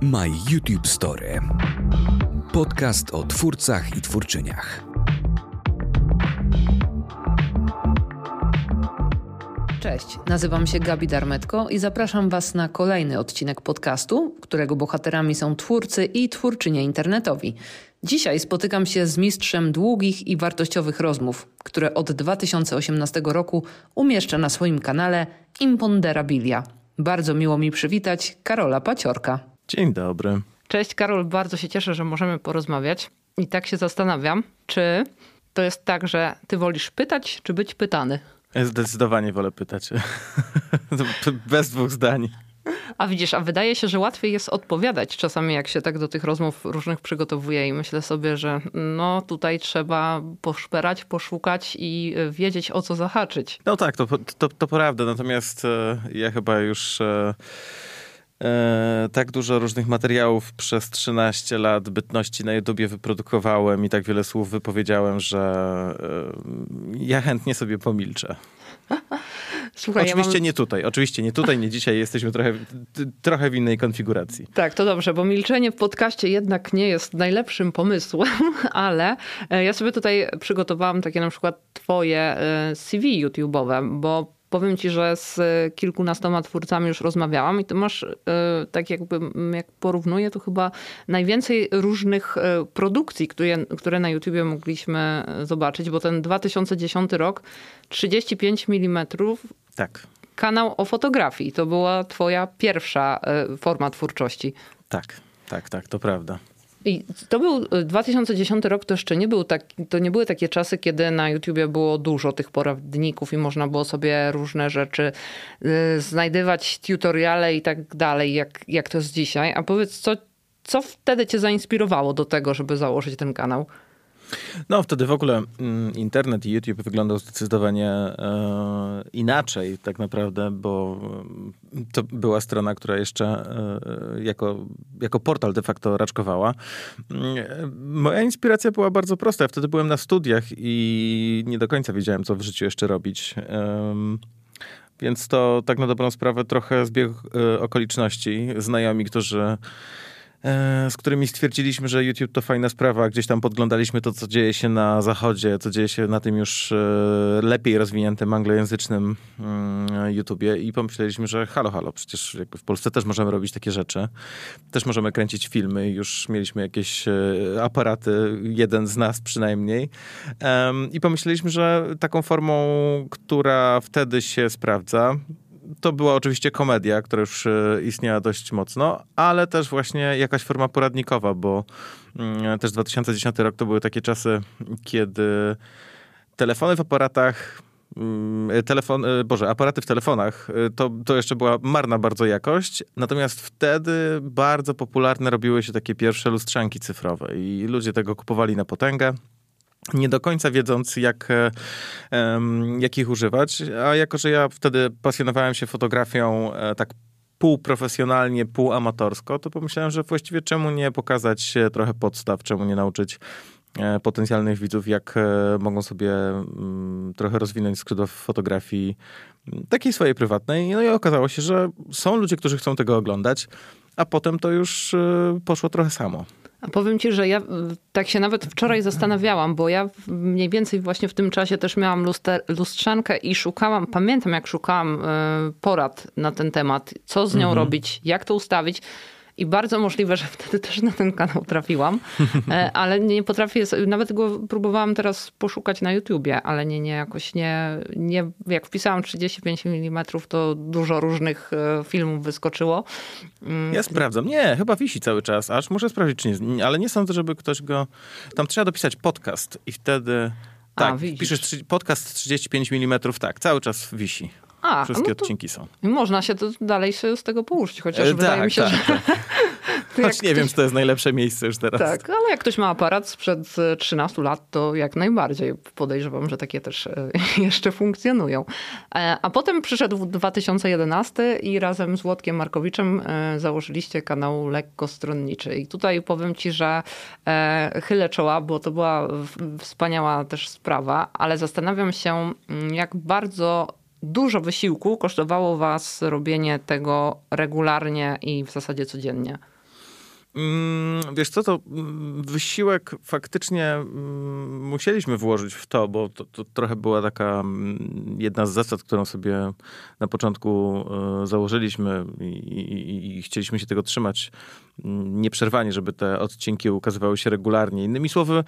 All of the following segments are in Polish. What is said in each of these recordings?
My YouTube Story. Podcast o twórcach i twórczyniach. Cześć, nazywam się Gabi Darmetko i zapraszam Was na kolejny odcinek podcastu, którego bohaterami są twórcy i twórczynie internetowi. Dzisiaj spotykam się z mistrzem długich i wartościowych rozmów, które od 2018 roku umieszcza na swoim kanale Imponderabilia. Bardzo miło mi przywitać Karola Paciorka. Dzień dobry. Cześć Karol, bardzo się cieszę, że możemy porozmawiać. I tak się zastanawiam, czy to jest tak, że ty wolisz pytać, czy być pytany? Zdecydowanie wolę pytać. Bez dwóch zdań. A widzisz, a wydaje się, że łatwiej jest odpowiadać czasami, jak się tak do tych rozmów różnych przygotowuje i myślę sobie, że no tutaj trzeba poszperać, poszukać i wiedzieć o co zahaczyć. No tak, to, to, to prawda, natomiast e, ja chyba już... E, e, tak dużo różnych materiałów przez 13 lat bytności na YouTubie wyprodukowałem i tak wiele słów wypowiedziałem, że ja chętnie sobie pomilczę. Słuchaj, oczywiście ja mam... nie tutaj, oczywiście nie tutaj, nie dzisiaj, jesteśmy trochę, trochę w innej konfiguracji. Tak, to dobrze, bo milczenie w podcaście jednak nie jest najlepszym pomysłem, ale e, ja sobie tutaj przygotowałam takie na przykład twoje e, CV YouTube'owe, bo powiem ci, że z kilkunastoma twórcami już rozmawiałam i ty masz, e, tak jakby, jak porównuję, to chyba najwięcej różnych produkcji, które, które na YouTubie mogliśmy zobaczyć, bo ten 2010 rok, 35 mm tak. Kanał o fotografii. To była twoja pierwsza e, forma twórczości. Tak, tak, tak, to prawda. I to był 2010 e, rok, to jeszcze nie był tak, to nie były takie czasy, kiedy na YouTubie było dużo tych poradników i można było sobie różne rzeczy y, znajdywać, tutoriale i tak dalej, jak, jak to jest dzisiaj. A powiedz, co, co wtedy cię zainspirowało do tego, żeby założyć ten kanał? No, wtedy w ogóle mm, internet i YouTube wyglądał zdecydowanie e, inaczej tak naprawdę, bo mm, to była strona, która jeszcze e, jako, jako portal de facto raczkowała. Mm, moja inspiracja była bardzo prosta. Ja wtedy byłem na studiach i nie do końca wiedziałem, co w życiu jeszcze robić. E, więc to tak na dobrą sprawę trochę zbieg e, okoliczności. Znajomi, którzy E, z którymi stwierdziliśmy, że YouTube to fajna sprawa. Gdzieś tam podglądaliśmy to, co dzieje się na zachodzie, co dzieje się na tym już e, lepiej rozwiniętym anglojęzycznym mm, YouTubie i pomyśleliśmy, że halo, halo, przecież w Polsce też możemy robić takie rzeczy. Też możemy kręcić filmy. Już mieliśmy jakieś e, aparaty, jeden z nas przynajmniej. I pomyśleliśmy, że taką formą, która wtedy się sprawdza, to była oczywiście komedia, która już e, istniała dość mocno, ale też właśnie jakaś forma poradnikowa, bo mm, też 2010 rok to były takie czasy, kiedy telefony w aparatach mm, telefon, e, Boże, aparaty w telefonach, e, to, to jeszcze była marna bardzo jakość, natomiast wtedy bardzo popularne robiły się takie pierwsze lustrzanki cyfrowe i ludzie tego kupowali na potęgę nie do końca wiedząc, jak, e, jak ich używać. A jako, że ja wtedy pasjonowałem się fotografią e, tak półprofesjonalnie, półamatorsko, to pomyślałem, że właściwie czemu nie pokazać trochę podstaw, czemu nie nauczyć e, potencjalnych widzów, jak mogą sobie mm, trochę rozwinąć skrzydła fotografii takiej swojej prywatnej. No i okazało się, że są ludzie, którzy chcą tego oglądać, a potem to już poszło trochę samo. A powiem ci, że ja tak się nawet wczoraj zastanawiałam, bo ja mniej więcej właśnie w tym czasie też miałam luster, lustrzankę i szukałam, pamiętam jak szukałam e, porad na ten temat, co z nią mhm. robić, jak to ustawić. I bardzo możliwe, że wtedy też na ten kanał trafiłam, e, ale nie potrafię, nawet go próbowałam teraz poszukać na YouTubie, ale nie, nie, jakoś nie, nie jak wpisałam 35 mm, to dużo różnych e, filmów wyskoczyło. Mm. Ja sprawdzam. Nie, chyba wisi cały czas, aż muszę sprawdzić, czy nie, ale nie sądzę, żeby ktoś go, tam trzeba dopisać podcast i wtedy... Tak, A, piszesz podcast 35 mm, tak, cały czas wisi. A, Wszystkie no odcinki są. Można się to dalej z tego pouczyć, chociaż e, wydaje tak, mi się, tak, że... Tak. Choć nie ktoś... wiem, czy to jest najlepsze miejsce już teraz. Tak, ale jak ktoś ma aparat sprzed 13 lat, to jak najbardziej podejrzewam, że takie też e, jeszcze funkcjonują. E, a potem przyszedł 2011 i razem z Łotkiem Markowiczem założyliście kanał Lekko Stronniczy. I tutaj powiem ci, że chylę czoła, bo to była wspaniała też sprawa, ale zastanawiam się, mm, jak bardzo dużo wysiłku kosztowało was robienie tego regularnie i w zasadzie codziennie? Mm, wiesz co, to mm, wysiłek faktycznie mm, musieliśmy włożyć w to, bo to, to, trochę była taka jedna z zasad, którą sobie na początku e, założyliśmy i, i, i chcieliśmy się tego trzymać nieprzerwanie, żeby te odcinki ukazywały się regularnie. Innymi słowy,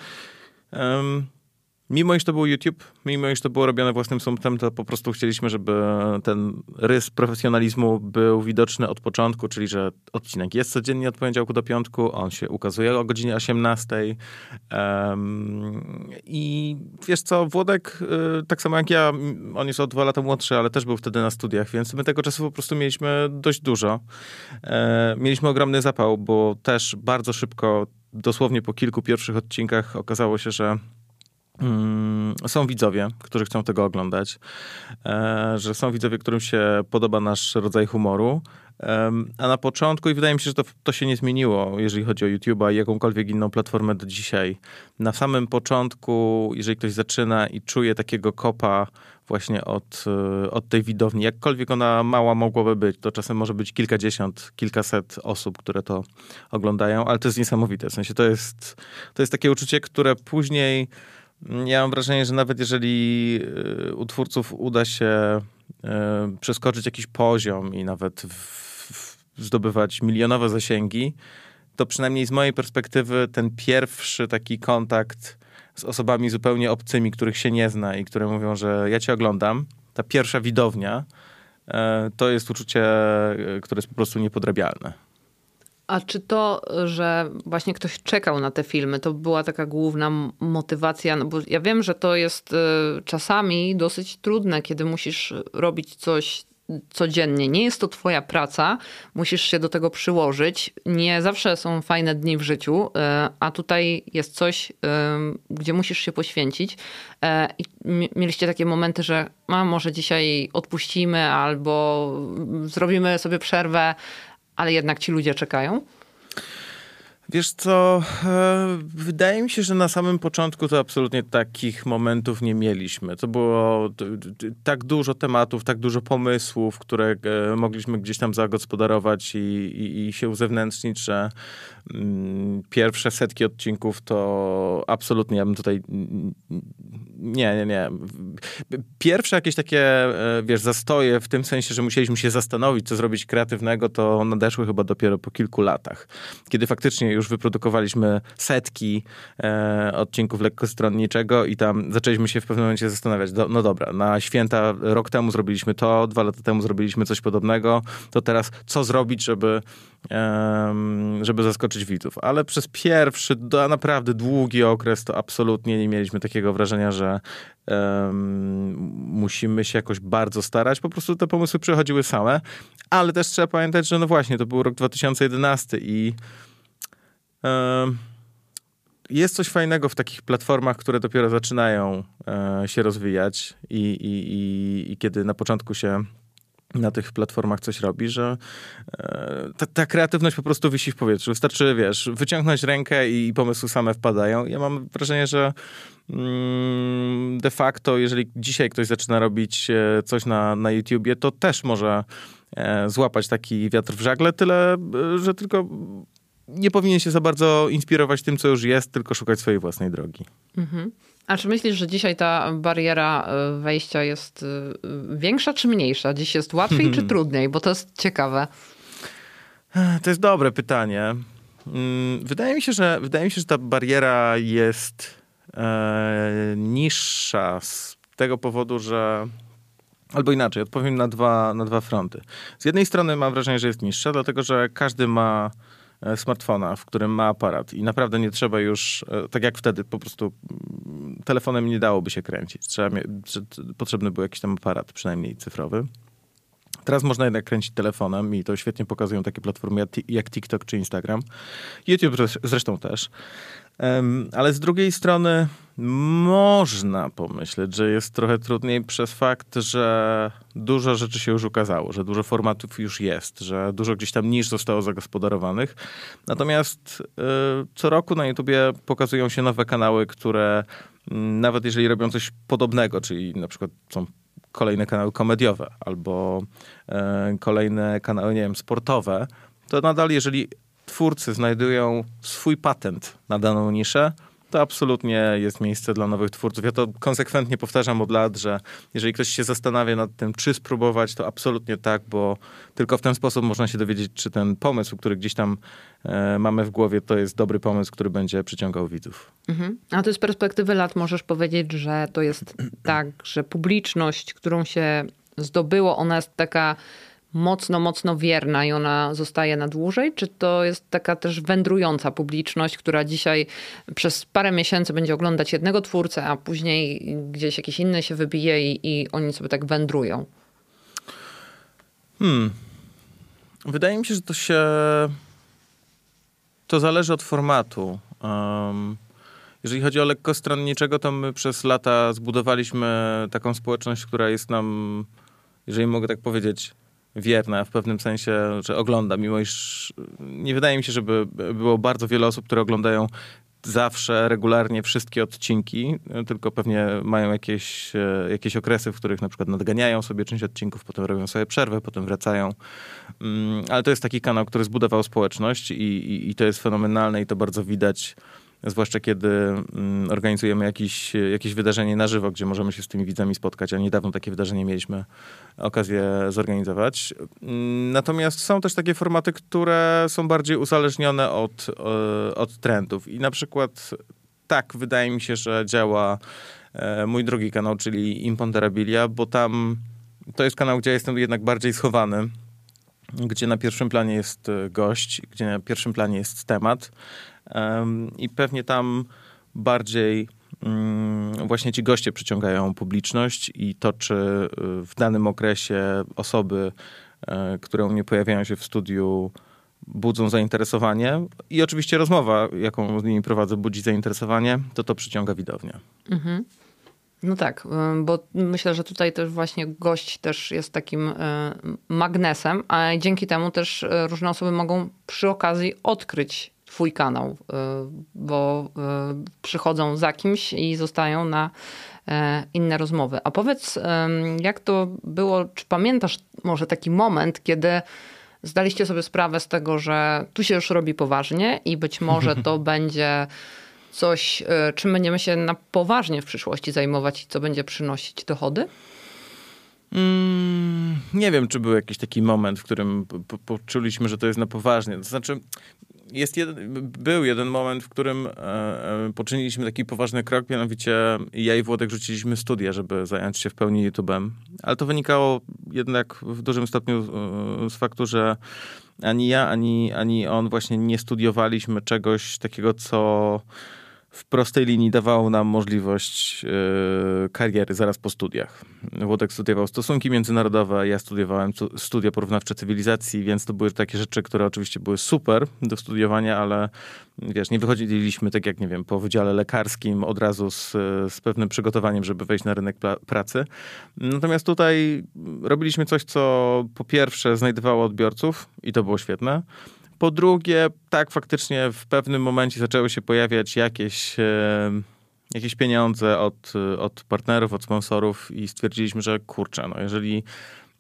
Mimo iż to był YouTube, mimo iż to było robione własnym sumptem, to po prostu chcieliśmy, żeby ten rys profesjonalizmu był widoczny od początku, czyli że odcinek jest codziennie od poniedziałku do piątku, on się ukazuje o godzinie 18. Um, I wiesz co, Włodek, y, tak samo jak ja, on jest o dwa lata młodszy, ale też był wtedy na studiach, więc my tego czasu po prostu mieliśmy dość dużo. E, mieliśmy ogromny zapał, bo też bardzo szybko, dosłownie po kilku pierwszych odcinkach okazało się, że są widzowie, którzy chcą tego oglądać, e, że są widzowie, którym się podoba nasz rodzaj humoru. A na początku, i wydaje mi się, że to, to się nie zmieniło, jeżeli chodzi o YouTube'a i jakąkolwiek inną platformę do dzisiaj. Na samym początku, jeżeli ktoś zaczyna i czuje takiego kopa właśnie od, e, od tej widowni, jakkolwiek ona mała mogłaby być, to czasem może być kilkadziesiąt, kilkaset osób, które to oglądają, ale to jest niesamowite. W sensie to jest, to jest takie uczucie, które później ja mam wrażenie, że nawet jeżeli y, u twórców uda się y, przeskoczyć jakiś poziom i nawet w, w, zdobywać milionowe zasięgi, to przynajmniej z mojej perspektywy ten pierwszy taki kontakt z osobami zupełnie obcymi, których się nie zna i które mówią, że ja cię oglądam, ta pierwsza widownia, y, to jest uczucie, które jest po prostu niepodrabialne. A czy to, że właśnie ktoś czekał na te filmy, to była taka główna motywacja? No bo ja wiem, że to jest y, czasami dosyć trudne, kiedy musisz robić coś codziennie. Nie jest to twoja praca, musisz się do tego przyłożyć. Nie zawsze są fajne dni w życiu, y, a tutaj jest coś, y, gdzie musisz się poświęcić. I mieliście takie momenty, że a może dzisiaj odpuścimy albo zrobimy sobie przerwę, ale jednak ci ludzie czekają? Wiesz co, e, wydaje mi się, że na samym początku to absolutnie takich momentów nie mieliśmy. To było tak dużo tematów, tak dużo pomysłów, które e, mogliśmy gdzieś tam zagospodarować i, i, i się uzewnętrznić, że pierwsze setki odcinków to absolutnie ja bym tutaj nie, nie, nie. Pierwsze jakieś takie, e, wiesz, zastoje w tym sensie, że musieliśmy się zastanowić, co zrobić kreatywnego, to nadeszły chyba dopiero po kilku latach. Kiedy faktycznie już wyprodukowaliśmy setki e, odcinków lekkostronniczego i tam zaczęliśmy się w pewnym momencie zastanawiać, do, no dobra, na święta rok temu zrobiliśmy to, dwa lata temu zrobiliśmy coś podobnego, to teraz co zrobić, żeby, e, żeby zaskoczyć widzów. Ale przez pierwszy, naprawdę długi okres to absolutnie nie mieliśmy takiego wrażenia, że um, musimy się jakoś bardzo starać. Po prostu te pomysły przychodziły same, ale też trzeba pamiętać, że no właśnie, to był rok 2011 i um, jest coś fajnego w takich platformach, które dopiero zaczynają e, się rozwijać i, i, i, i kiedy na początku się na tych platformach coś robi, że e, ta, ta, kreatywność po prostu wisi w powietrzu. Wystarczy, wiesz, wyciągnąć rękę i pomysły same wpadają. Ja mam wrażenie, że mm, de facto, jeżeli dzisiaj ktoś zaczyna robić e, coś na, na YouTubie, to też może e, złapać taki wiatr w żagle, tyle, że tylko nie powinien się za bardzo inspirować tym, co już jest, tylko szukać swojej własnej drogi. Mhm. A czy myślisz, że dzisiaj ta bariera e, wejścia jest e, większa czy mniejsza? Dziś jest łatwiej czy trudniej? Bo to jest ciekawe. To jest dobre pytanie. Mm, wydaje mi się, że, wydaje mi się, że ta bariera jest e, niższa z tego powodu, że Albo inaczej, odpowiem na dwa, na dwa fronty. Z jednej strony mam wrażenie, że jest niższa, dlatego że każdy ma smartfona, w którym ma aparat i naprawdę nie trzeba już, e, tak jak wtedy, po prostu mm, telefonem nie dałoby się kręcić. Trzeba, potrzebny był jakiś tam aparat, przynajmniej cyfrowy. Teraz można jednak kręcić telefonem i to świetnie pokazują takie platformy jak TikTok czy Instagram. YouTube zresztą też. Ale z drugiej strony można pomyśleć, że jest trochę trudniej przez fakt, że dużo rzeczy się już ukazało, że dużo formatów już jest, że dużo gdzieś tam niż zostało zagospodarowanych. Natomiast y, co roku na YouTubie pokazują się nowe kanały, które mm, nawet jeżeli robią coś podobnego, czyli na przykład są kolejne kanały komediowe albo e, kolejne kanały, nie wiem, sportowe, to nadal jeżeli twórcy znajdują swój patent na daną niszę, to absolutnie jest miejsce dla nowych twórców. Ja to konsekwentnie powtarzam od lat, że jeżeli ktoś się zastanawia nad tym, czy spróbować, to absolutnie tak, bo tylko w ten sposób można się dowiedzieć, czy ten pomysł, który gdzieś tam e, mamy w głowie, to jest dobry pomysł, który będzie przyciągał widzów. Mhm. A ty z perspektywy lat możesz powiedzieć, że to jest tak, że publiczność, którą się zdobyło, ona jest taka mocno, mocno wierna i ona zostaje na dłużej? Czy to jest taka też wędrująca publiczność, która dzisiaj przez parę miesięcy będzie oglądać jednego twórcę, a później gdzieś jakiś inny się wybije i, i oni sobie tak wędrują? Hmm. Wydaje mi się, że to się. To zależy od formatu. Um, jeżeli chodzi o lekkostronniczego, to my przez lata zbudowaliśmy taką społeczność, która jest nam, jeżeli mogę tak powiedzieć, wierna w pewnym sensie, że ogląda, mimo iż nie wydaje mi się, żeby było bardzo wiele osób, które oglądają zawsze, regularnie wszystkie odcinki, tylko pewnie mają jakieś, e, jakieś okresy, w których na przykład nadganiają sobie część odcinków, potem robią sobie przerwę, potem wracają. Mm, ale to jest taki kanał, który zbudował społeczność i, i, i to jest fenomenalne i to bardzo widać zwłaszcza kiedy mm, organizujemy jakieś, jakieś wydarzenie na żywo, gdzie możemy się z tymi widzami spotkać, a niedawno takie wydarzenie mieliśmy okazję zorganizować. Mm, natomiast są też takie formaty, które są bardziej uzależnione od, e, od trendów i na przykład tak, wydaje mi się, że działa e, mój drugi kanał, czyli Imponderabilia, bo tam to jest kanał, gdzie jestem jednak bardziej schowany gdzie na pierwszym planie jest e, gość, gdzie na pierwszym planie jest temat, i pewnie tam bardziej mm, właśnie ci goście przyciągają publiczność i to, czy y, w danym okresie osoby, e, które u mnie pojawiają się w studiu, budzą zainteresowanie i oczywiście rozmowa, jaką z nimi prowadzę, budzi zainteresowanie, to to przyciąga widownię. Mhm. No tak, y, bo myślę, że tutaj też właśnie gość też jest takim y, magnesem, a dzięki temu też różne osoby mogą przy okazji odkryć twój kanał, y, bo y, przychodzą za kimś i zostają na e, inne rozmowy. A powiedz, jak to było, czy pamiętasz może taki moment, kiedy zdaliście sobie sprawę z tego, że tu się już robi poważnie i być może to będzie coś, e, czym będziemy się na poważnie w przyszłości zajmować i co będzie przynosić dochody? Mm, nie wiem, czy był jakiś taki moment, w którym poczuliśmy, że to jest na poważnie. To znaczy, jest jeden, był jeden moment, w którym e, e, poczyniliśmy taki poważny krok, mianowicie ja i Włodek rzuciliśmy studia, żeby zająć się w pełni YouTube'em. Ale to wynikało jednak w dużym stopniu e, z faktu, że ani ja, ani, ani on właśnie nie studiowaliśmy czegoś takiego, co w prostej linii dawało nam możliwość yy, kariery zaraz po studiach. Włodek studiował stosunki międzynarodowe, ja studiowałem studia porównawcze cywilizacji, więc to były takie rzeczy, które oczywiście były super do studiowania, ale wiesz, nie wychodziliśmy tak jak, nie wiem, po wydziale lekarskim od razu z, z pewnym przygotowaniem, żeby wejść na rynek pracy. Natomiast tutaj robiliśmy coś, co po pierwsze znajdowało odbiorców i to było świetne, po drugie, tak, faktycznie w pewnym momencie zaczęły się pojawiać jakieś, e, jakieś pieniądze od, od partnerów, od sponsorów i stwierdziliśmy, że kurczę, no jeżeli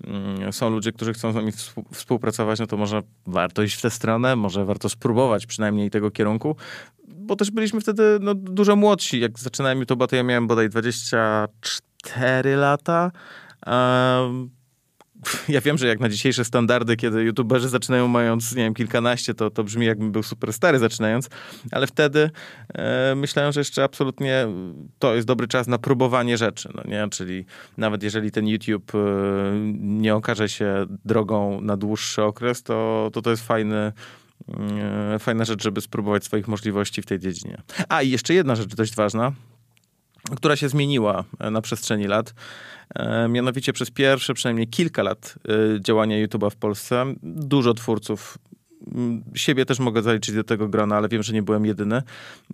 mm, są ludzie, którzy chcą z nami współpracować, no to może warto iść w tę stronę, może warto spróbować przynajmniej tego kierunku, bo też byliśmy wtedy no, dużo młodsi. Jak zaczynałem YouTube, to ja miałem bodaj 24 lata. Um, ja wiem, że jak na dzisiejsze standardy, kiedy youtuberzy zaczynają mając, nie wiem, kilkanaście, to, to brzmi jakbym był super stary zaczynając, ale wtedy e, myślałem, że jeszcze absolutnie to jest dobry czas na próbowanie rzeczy, no nie? Czyli nawet jeżeli ten YouTube e, nie okaże się drogą na dłuższy okres, to to, to jest fajny, e, fajna rzecz, żeby spróbować swoich możliwości w tej dziedzinie. A i jeszcze jedna rzecz dość ważna, która się zmieniła e, na przestrzeni lat. E, mianowicie przez pierwsze przynajmniej kilka lat e, działania YouTube'a w Polsce dużo twórców siebie też mogę zaliczyć do tego grona, ale wiem, że nie byłem jedyny.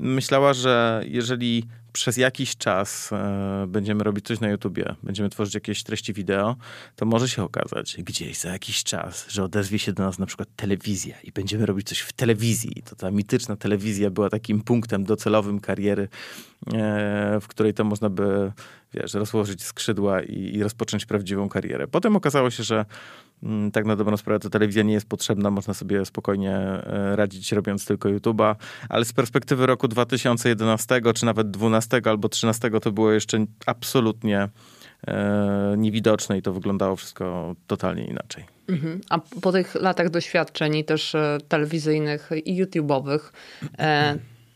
Myślała, że jeżeli przez jakiś czas e, będziemy robić coś na YouTubie, będziemy tworzyć jakieś treści wideo, to może się okazać gdzieś za jakiś czas, że odezwie się do nas na przykład telewizja i będziemy robić coś w telewizji. To ta mityczna telewizja była takim punktem docelowym kariery w której to można by, wiesz, rozłożyć skrzydła i, i rozpocząć prawdziwą karierę. Potem okazało się, że mm, tak na dobrą sprawę to telewizja nie jest potrzebna, można sobie spokojnie e, radzić robiąc tylko YouTube'a, ale z perspektywy roku 2011 czy nawet 12 albo 13 to było jeszcze absolutnie e, niewidoczne i to wyglądało wszystko totalnie inaczej. Mhm. A po tych latach doświadczeń też e, telewizyjnych i YouTube'owych,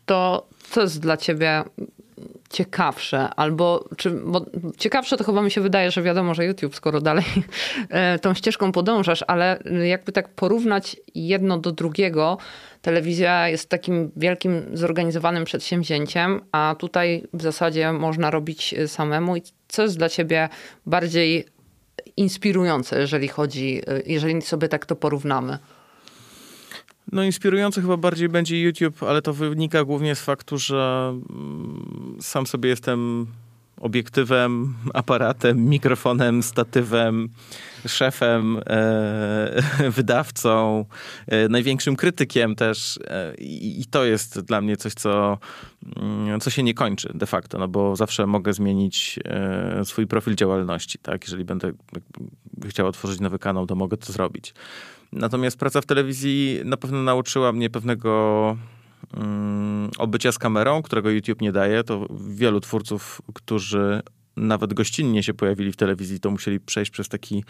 to co jest dla ciebie ciekawsze, albo czy, bo ciekawsze to chyba mi się wydaje, że wiadomo, że YouTube, skoro dalej e, tą ścieżką podążasz, ale jakby tak porównać jedno do drugiego, telewizja jest takim wielkim zorganizowanym przedsięwzięciem, a tutaj w zasadzie można robić samemu. I co jest dla ciebie bardziej inspirujące, jeżeli chodzi, jeżeli sobie tak to porównamy? No inspirujący chyba bardziej będzie YouTube, ale to wynika głównie z faktu, że mm, sam sobie jestem obiektywem, aparatem, mikrofonem, statywem, szefem, e, wydawcą, e, największym krytykiem też. E, I to jest dla mnie coś, co, mm, co się nie kończy de facto, no bo zawsze mogę zmienić e, swój profil działalności. Tak? Jeżeli będę chciał otworzyć nowy kanał, to mogę to zrobić. Natomiast praca w telewizji na pewno nauczyła mnie pewnego um, obycia z kamerą, którego YouTube nie daje. To wielu twórców, którzy nawet gościnnie się pojawili w telewizji, to musieli przejść przez taki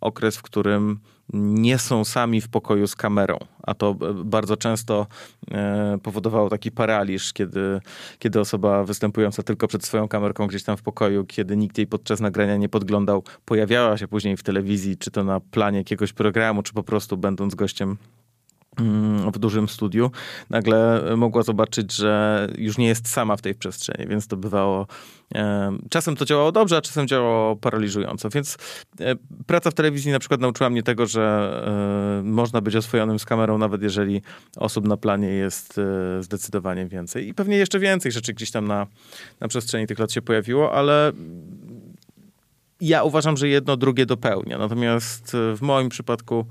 okres, w którym nie są sami w pokoju z kamerą. A to bardzo często e, powodowało taki paraliż, kiedy, kiedy osoba występująca tylko przed swoją kamerką gdzieś tam w pokoju, kiedy nikt jej podczas nagrania nie podglądał, pojawiała się później w telewizji, czy to na planie jakiegoś programu, czy po prostu będąc gościem w dużym studiu, nagle mogła zobaczyć, że już nie jest sama w tej przestrzeni, więc to bywało. czasem to działało dobrze, a czasem działało paraliżująco. Więc e, praca w telewizji na przykład nauczyła mnie tego, że e, można być oswojonym z kamerą, nawet jeżeli osób na planie jest e, zdecydowanie więcej. I pewnie jeszcze więcej rzeczy gdzieś tam na, na przestrzeni tych lat się pojawiło, ale ja uważam, że jedno drugie dopełnia. Natomiast w moim przypadku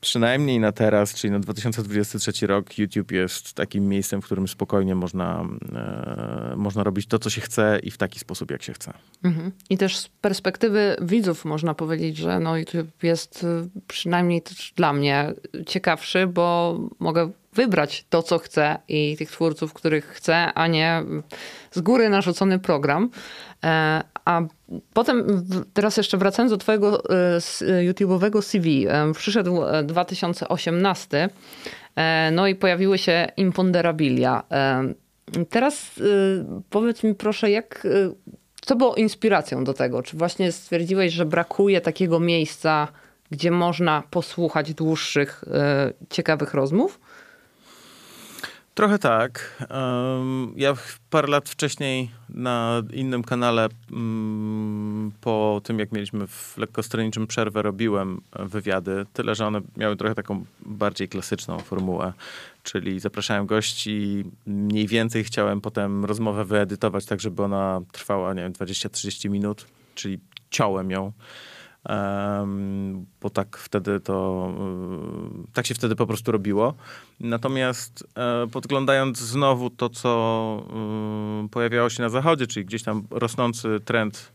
przynajmniej na teraz, czyli na 2023 rok, YouTube jest takim miejscem, w którym spokojnie można, e, można robić to, co się chce i w taki sposób, jak się chce. Mhm. I też z perspektywy widzów można powiedzieć, że no YouTube jest e, przynajmniej dla mnie ciekawszy, bo mogę wybrać to, co chcę i tych twórców, których chcę, a nie z góry narzucony program. E, a potem, teraz jeszcze wracając do twojego e, YouTube'owego CV, e, przyszedł 2018, no i pojawiły się imponderabilia. Teraz powiedz mi proszę, jak, co było inspiracją do tego? Czy właśnie stwierdziłeś, że brakuje takiego miejsca, gdzie można posłuchać dłuższych, ciekawych rozmów? Trochę tak. Ja parę lat wcześniej na innym kanale, mm, po tym jak mieliśmy w lekkostronniczym przerwę, robiłem wywiady. Tyle, że one miały trochę taką bardziej klasyczną formułę. Czyli zapraszałem gości, mniej więcej chciałem potem rozmowę wyedytować tak, żeby ona trwała, nie wiem, 20-30 minut, czyli ciąłem ją bo tak wtedy to, y, tak się wtedy po prostu robiło. Natomiast e, podglądając znowu to, co y, pojawiało się na zachodzie, czyli gdzieś tam rosnący trend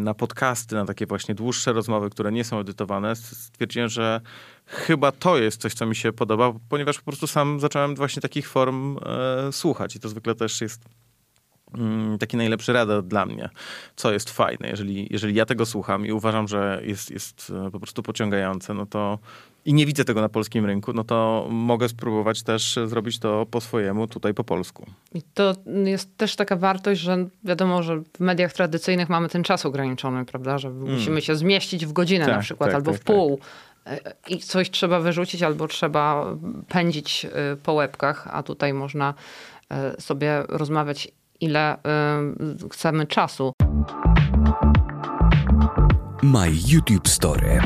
na podcasty, na takie właśnie dłuższe rozmowy, które nie są edytowane, stwierdziłem, że chyba to jest coś, co mi się podoba, ponieważ po prostu sam zacząłem właśnie takich form e, słuchać i to zwykle też jest taki najlepszy rada dla mnie, co jest fajne. Jeżeli, jeżeli ja tego słucham i uważam, że jest, jest e, po prostu pociągające, no to i nie widzę tego na polskim rynku, no to mogę spróbować też zrobić to po swojemu, tutaj po polsku. I to jest też taka wartość, że wiadomo, że w mediach tradycyjnych mamy ten czas ograniczony, prawda, że mm. musimy się zmieścić w godzinę tak, na przykład, tak, albo tak, w pół. Tak. E, I coś trzeba wyrzucić, albo trzeba pędzić e, po łebkach, a tutaj można sobie rozmawiać ile y, chcemy czasu. My YouTube Story.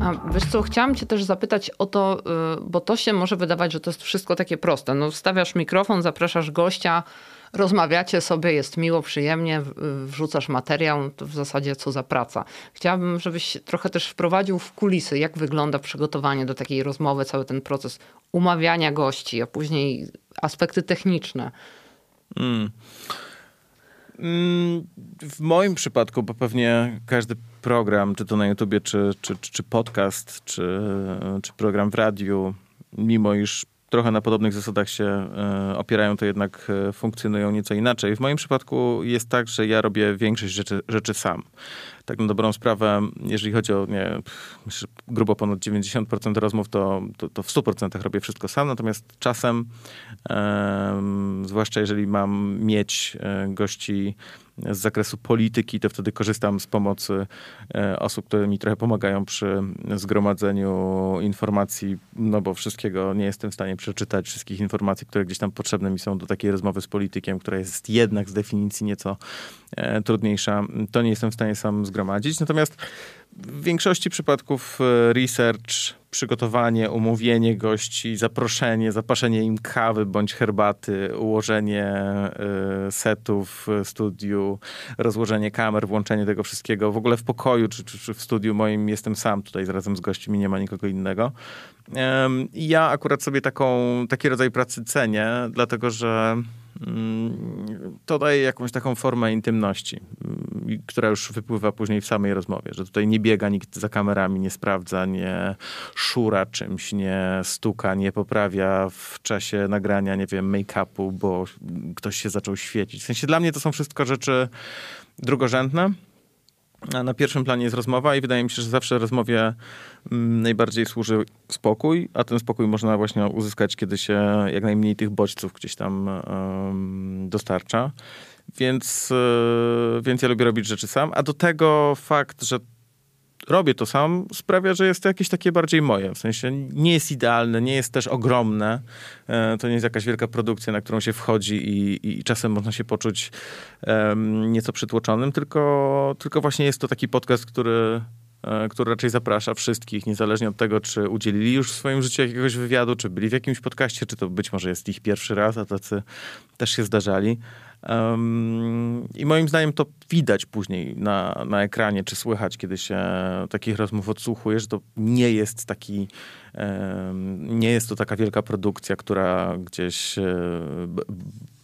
A wiesz co, chciałam cię też zapytać o to, y, bo to się może wydawać, że to jest wszystko takie proste. No, wstawiasz mikrofon, zapraszasz gościa, rozmawiacie sobie, jest miło, przyjemnie, wrzucasz materiał, to w zasadzie co za praca. Chciałabym, żebyś trochę też wprowadził w kulisy, jak wygląda przygotowanie do takiej rozmowy, cały ten proces umawiania gości, a później aspekty techniczne. Mm. mm w moim przypadku, bo pewnie każdy program, czy to na YouTubie, czy, czy, czy podcast, czy, czy program w radiu, mimo iż trochę na podobnych zasadach się e, opierają, to jednak e, funkcjonują nieco inaczej. W moim przypadku jest tak, że ja robię większość rzeczy, rzeczy sam. Tak na dobrą sprawę, jeżeli chodzi o nie, grubo ponad 90% rozmów, to, to, to w 100% robię wszystko sam, natomiast czasem, zwłaszcza jeżeli mam mieć e, gości z zakresu polityki, to wtedy korzystam z pomocy e, osób, które mi trochę pomagają przy zgromadzeniu informacji, no bo wszystkiego nie jestem w stanie przeczytać, wszystkich informacji, które gdzieś tam potrzebne mi są do takiej rozmowy z politykiem, która jest jednak z definicji nieco e, trudniejsza. To nie jestem w stanie sam zgromadzić. Natomiast w większości przypadków e, research, przygotowanie, umówienie gości, zaproszenie, zapaszenie im kawy bądź herbaty, ułożenie e, setów w studiu, rozłożenie kamer, włączenie tego wszystkiego. W ogóle w pokoju czy, czy, czy w studiu moim jestem sam tutaj razem z gośćmi, nie ma nikogo innego. Ja akurat sobie taką, taki rodzaj pracy cenię, dlatego że to daje jakąś taką formę intymności, mm, która już wypływa później w samej rozmowie, że tutaj nie biega nikt za kamerami, nie sprawdza, nie szura czymś, nie stuka, nie poprawia w czasie nagrania, nie wiem, make-upu, bo ktoś się zaczął świecić. W sensie dla mnie to są wszystko rzeczy drugorzędne, na pierwszym planie jest rozmowa i wydaje mi się, że zawsze rozmowie mm, najbardziej służy spokój, a ten spokój można właśnie uzyskać, kiedy się jak najmniej tych bodźców gdzieś tam dostarcza. Więc, e, więc ja lubię robić rzeczy sam, a do tego fakt, że robię to sam, sprawia, że jest to jakieś takie bardziej moje. W sensie nie jest idealne, nie jest też ogromne. E, to nie jest jakaś wielka produkcja, na którą się wchodzi i, i czasem można się poczuć um, nieco przytłoczonym, tylko, tylko właśnie jest to taki podcast, który e, który raczej zaprasza wszystkich, niezależnie od tego, czy udzielili już w swoim życiu jakiegoś wywiadu, czy byli w jakimś podcaście, czy to być może jest ich pierwszy raz, a tacy też się zdarzali. Um, I moim zdaniem to widać później na, na ekranie, czy słychać, kiedy się takich rozmów odsłuchuje, że to nie jest taki, um, nie jest to taka wielka produkcja, która gdzieś um,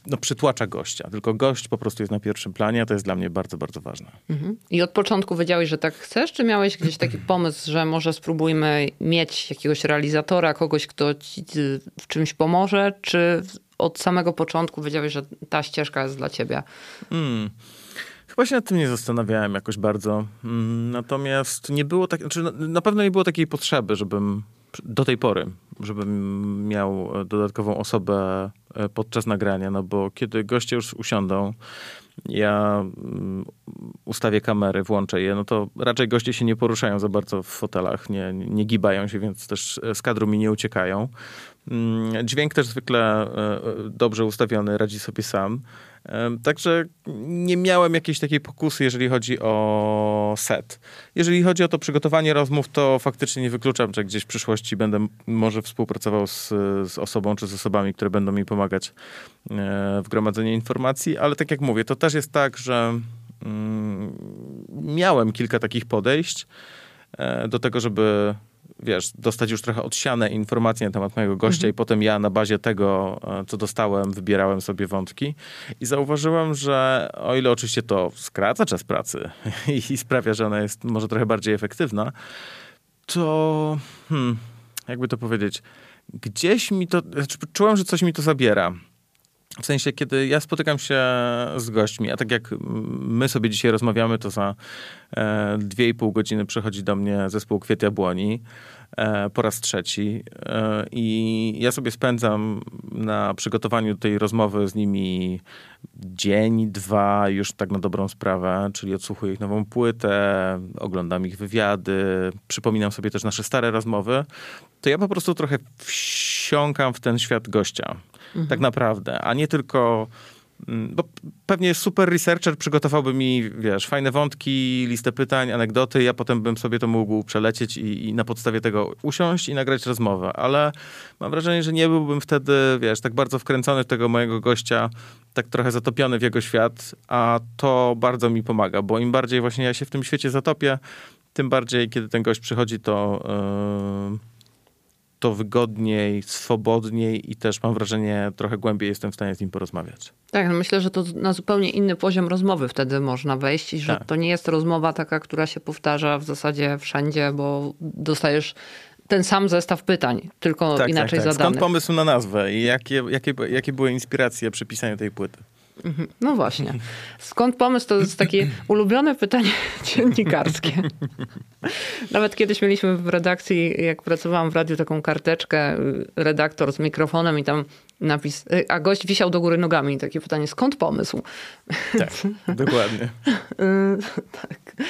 no, przytłacza gościa, tylko gość po prostu jest na pierwszym planie, a to jest dla mnie bardzo, bardzo ważne. Mhm. I od początku wiedziałeś, że tak chcesz, czy miałeś gdzieś taki pomysł, że może spróbujmy mieć jakiegoś realizatora, kogoś, kto ci w czymś pomoże, czy od samego początku wiedziałeś, że ta ścieżka jest dla ciebie? Hmm. Chyba się nad tym nie zastanawiałem jakoś bardzo. Mm, natomiast nie było tak, znaczy na pewno nie było takiej potrzeby, żebym do tej pory, żebym miał dodatkową osobę e, podczas nagrania, no bo kiedy goście już usiądą, ja mm, ustawię kamery, włączę je, no to raczej goście się nie poruszają za bardzo w fotelach, nie, nie gibają się, więc też z kadru mi nie uciekają. Mm, dźwięk też zwykle e, dobrze ustawiony, radzi sobie sam. Także nie miałem jakiejś takiej pokusy, jeżeli chodzi o set. Jeżeli chodzi o to przygotowanie rozmów, to faktycznie nie wykluczam, że gdzieś w przyszłości będę może współpracował z, z osobą czy z osobami, które będą mi pomagać e, w gromadzeniu informacji, ale tak jak mówię, to też jest tak, że mm, miałem kilka takich podejść e, do tego, żeby wiesz, dostać już trochę odsiane informacje na temat mojego gościa mhm. i potem ja na bazie tego, e, co dostałem, wybierałem sobie wątki i zauważyłem, że o ile oczywiście to skraca czas pracy i, sprawia, że ona jest może trochę bardziej efektywna, to hmm, jakby to powiedzieć, gdzieś mi to, znaczy czułem, że coś mi to zabiera. W sensie, kiedy ja spotykam się z gośćmi, a tak jak my sobie dzisiaj rozmawiamy, to za e, dwie i pół godziny przychodzi do mnie zespół Kwiat Jabłoni e, po raz trzeci e, i ja sobie spędzam na przygotowaniu tej rozmowy z nimi dzień, dwa, już tak na dobrą sprawę, czyli odsłuchuję ich nową płytę, oglądam ich wywiady, przypominam sobie też nasze stare rozmowy, to ja po prostu trochę wsiąkam w ten świat gościa mhm. tak naprawdę, a nie tylko mm, bo pewnie super researcher przygotowałby mi, wiesz, fajne wątki, listę pytań, anegdoty, ja potem bym sobie to mógł przelecieć i, i na podstawie tego usiąść i nagrać rozmowę, ale mam wrażenie, że nie byłbym wtedy, wiesz, tak bardzo wkręcony w tego mojego gościa, tak trochę zatopiony w jego świat, a to bardzo mi pomaga, bo im bardziej właśnie ja się w tym świecie zatopię, tym bardziej, kiedy ten gość przychodzi, to, yy, to wygodniej, swobodniej i też mam wrażenie, trochę głębiej jestem w stanie z nim porozmawiać. Tak, no myślę, że to na zupełnie inny poziom rozmowy wtedy można wejść i że Tak. to nie jest rozmowa taka, która się powtarza w zasadzie wszędzie, bo dostajesz ten sam zestaw pytań, tylko tak, inaczej tak, tak. zadanych. Skąd pomysł na nazwę i jakie, jakie, jakie były inspiracje przy pisaniu tej płyty? No właśnie. Skąd pomysł? To jest takie ulubione pytanie dziennikarskie. Nawet kiedyś mieliśmy w redakcji, jak pracowałam w radiu, taką karteczkę, y, redaktor z mikrofonem i tam napis, y, a gość wisiał do góry nogami. Takie pytanie, skąd pomysł? Tak, dokładnie. Y, tak.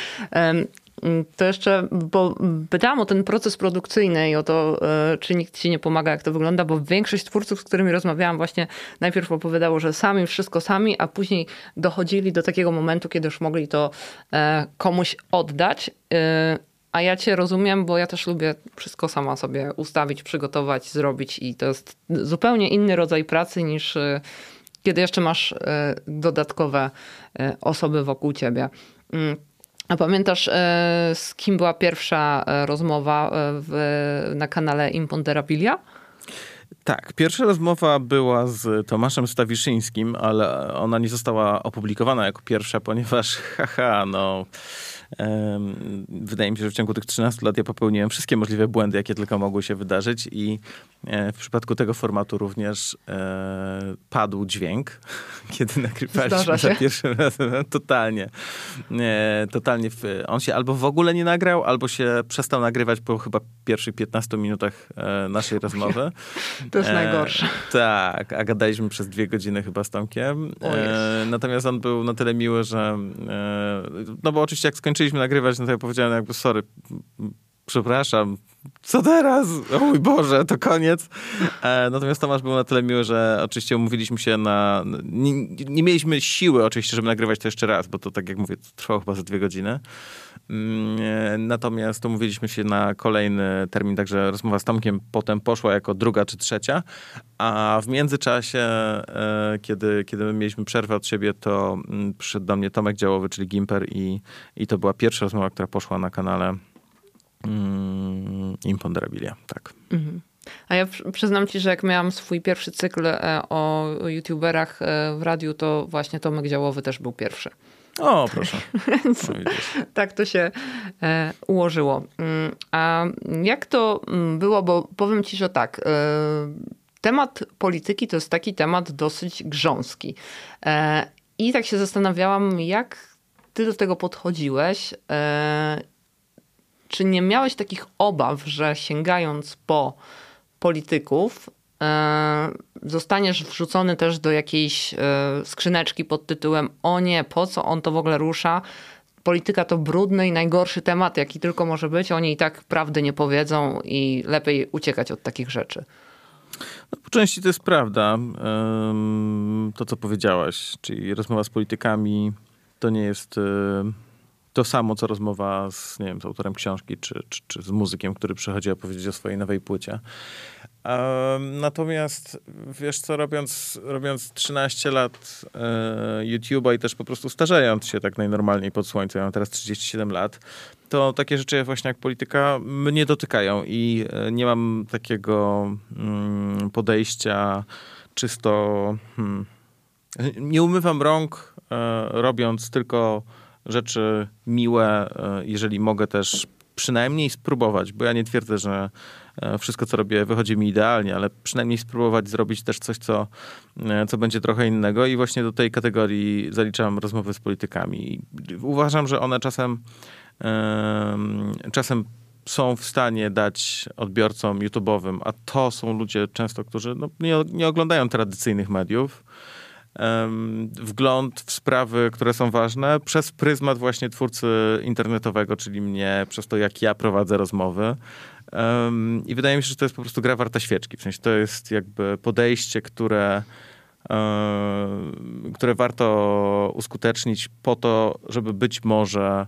Mm, To jeszcze, bo pytałam o ten proces produkcyjny i o to, e, czy nikt ci nie pomaga, jak to wygląda, bo większość twórców, z którymi rozmawiałam, właśnie najpierw opowiadało, że sami, wszystko sami, a później dochodzili do takiego momentu, kiedy już mogli to e, komuś oddać. E, A ja cię rozumiem, bo ja też lubię wszystko sama sobie ustawić, przygotować, zrobić i to jest zupełnie inny rodzaj pracy niż kiedy jeszcze masz dodatkowe osoby wokół ciebie. A pamiętasz, e, z kim była pierwsza e, rozmowa e, w, na kanale Imponderabilia? Tak, pierwsza rozmowa była z Tomaszem Stawiszyńskim, ale ona nie została opublikowana jako pierwsza, ponieważ haha, no... wydaje mi się, że w ciągu tych 13 lat ja popełniłem wszystkie możliwe błędy, jakie tylko mogły się wydarzyć i e, w przypadku tego formatu również e, padł dźwięk, kiedy nagrywaliśmy za pierwszym razem. Totalnie. E, totalnie. On się albo w ogóle nie nagrał, albo się przestał nagrywać po chyba pierwszych 15 minutach naszej rozmowy. To jest najgorsze. Tak, a gadaliśmy przez dwie godziny chyba z Tomkiem. Natomiast on był na tyle miły, że no bo oczywiście jak skończyliśmy nagrywać, no to ja powiedziałem jakby sorry, przepraszam, co teraz? O mój Boże, to koniec. E, natomiast Tomasz był na tyle miły, że oczywiście umówiliśmy się na... Nie, nie mieliśmy siły oczywiście, żeby nagrywać to jeszcze raz, bo to tak jak mówię, trwało chyba ze dwie godziny. Mm, e, Natomiast umówiliśmy się na kolejny termin, także rozmowa z Tomkiem potem poszła jako druga czy trzecia, a w międzyczasie, e, kiedy, kiedy my mieliśmy przerwę od siebie, to mm, przyszedł do mnie Tomek Działowy, czyli Gimper i, i to była pierwsza rozmowa, która poszła na kanale mm, Imponderabilia, tak. Mhm. A ja przy- przyznam ci, że jak miałam swój pierwszy cykl e, o youtuberach w radiu, to właśnie Tomek Działowy też był pierwszy. O, proszę. No, tak to się e, ułożyło. Mm, A jak to mm, było, bo powiem ci, że tak. E, temat polityki to jest taki temat dosyć grząski. E, I tak się zastanawiałam, jak ty do tego podchodziłeś. Czy nie miałeś takich obaw, że sięgając po polityków, zostaniesz wrzucony też do jakiejś e, skrzyneczki pod tytułem o nie, po co on to w ogóle rusza? Polityka to brudny i najgorszy temat, jaki tylko może być. Oni i tak prawdy nie powiedzą i lepiej uciekać od takich rzeczy. No, po części to jest prawda. To, co powiedziałaś, czyli rozmowa z politykami, to nie jest y, to samo, co rozmowa z, nie wiem, z autorem książki, czy, czy, czy z muzykiem, który przychodzi opowiedzieć o swojej nowej płycie. Natomiast, wiesz co, robiąc, robiąc 13 lat y, YouTube'a i też po prostu starzejąc się tak najnormalniej pod słońcem, ja mam teraz 37 lat, to takie rzeczy właśnie jak polityka mnie dotykają i e, nie mam takiego mm, podejścia czysto... Hmm, nie umywam rąk, e, robiąc tylko rzeczy miłe, e, jeżeli mogę też przynajmniej spróbować, bo ja nie twierdzę, że e, wszystko, co robię, wychodzi mi idealnie, ale przynajmniej spróbować zrobić też coś, co, e, co będzie trochę innego i właśnie do tej kategorii zaliczam rozmowy z politykami. Uważam, że one czasem em, czasem są w stanie dać odbiorcom YouTube'owym, a to są ludzie często, którzy no, nie, nie oglądają tradycyjnych mediów, wgląd w sprawy, które są ważne przez pryzmat właśnie twórcy internetowego, czyli mnie, przez to jak ja prowadzę rozmowy. Em, I wydaje mi się, że to jest po prostu gra warta świeczki. W sensie to jest jakby podejście, które które warto uskutecznić po to, żeby być może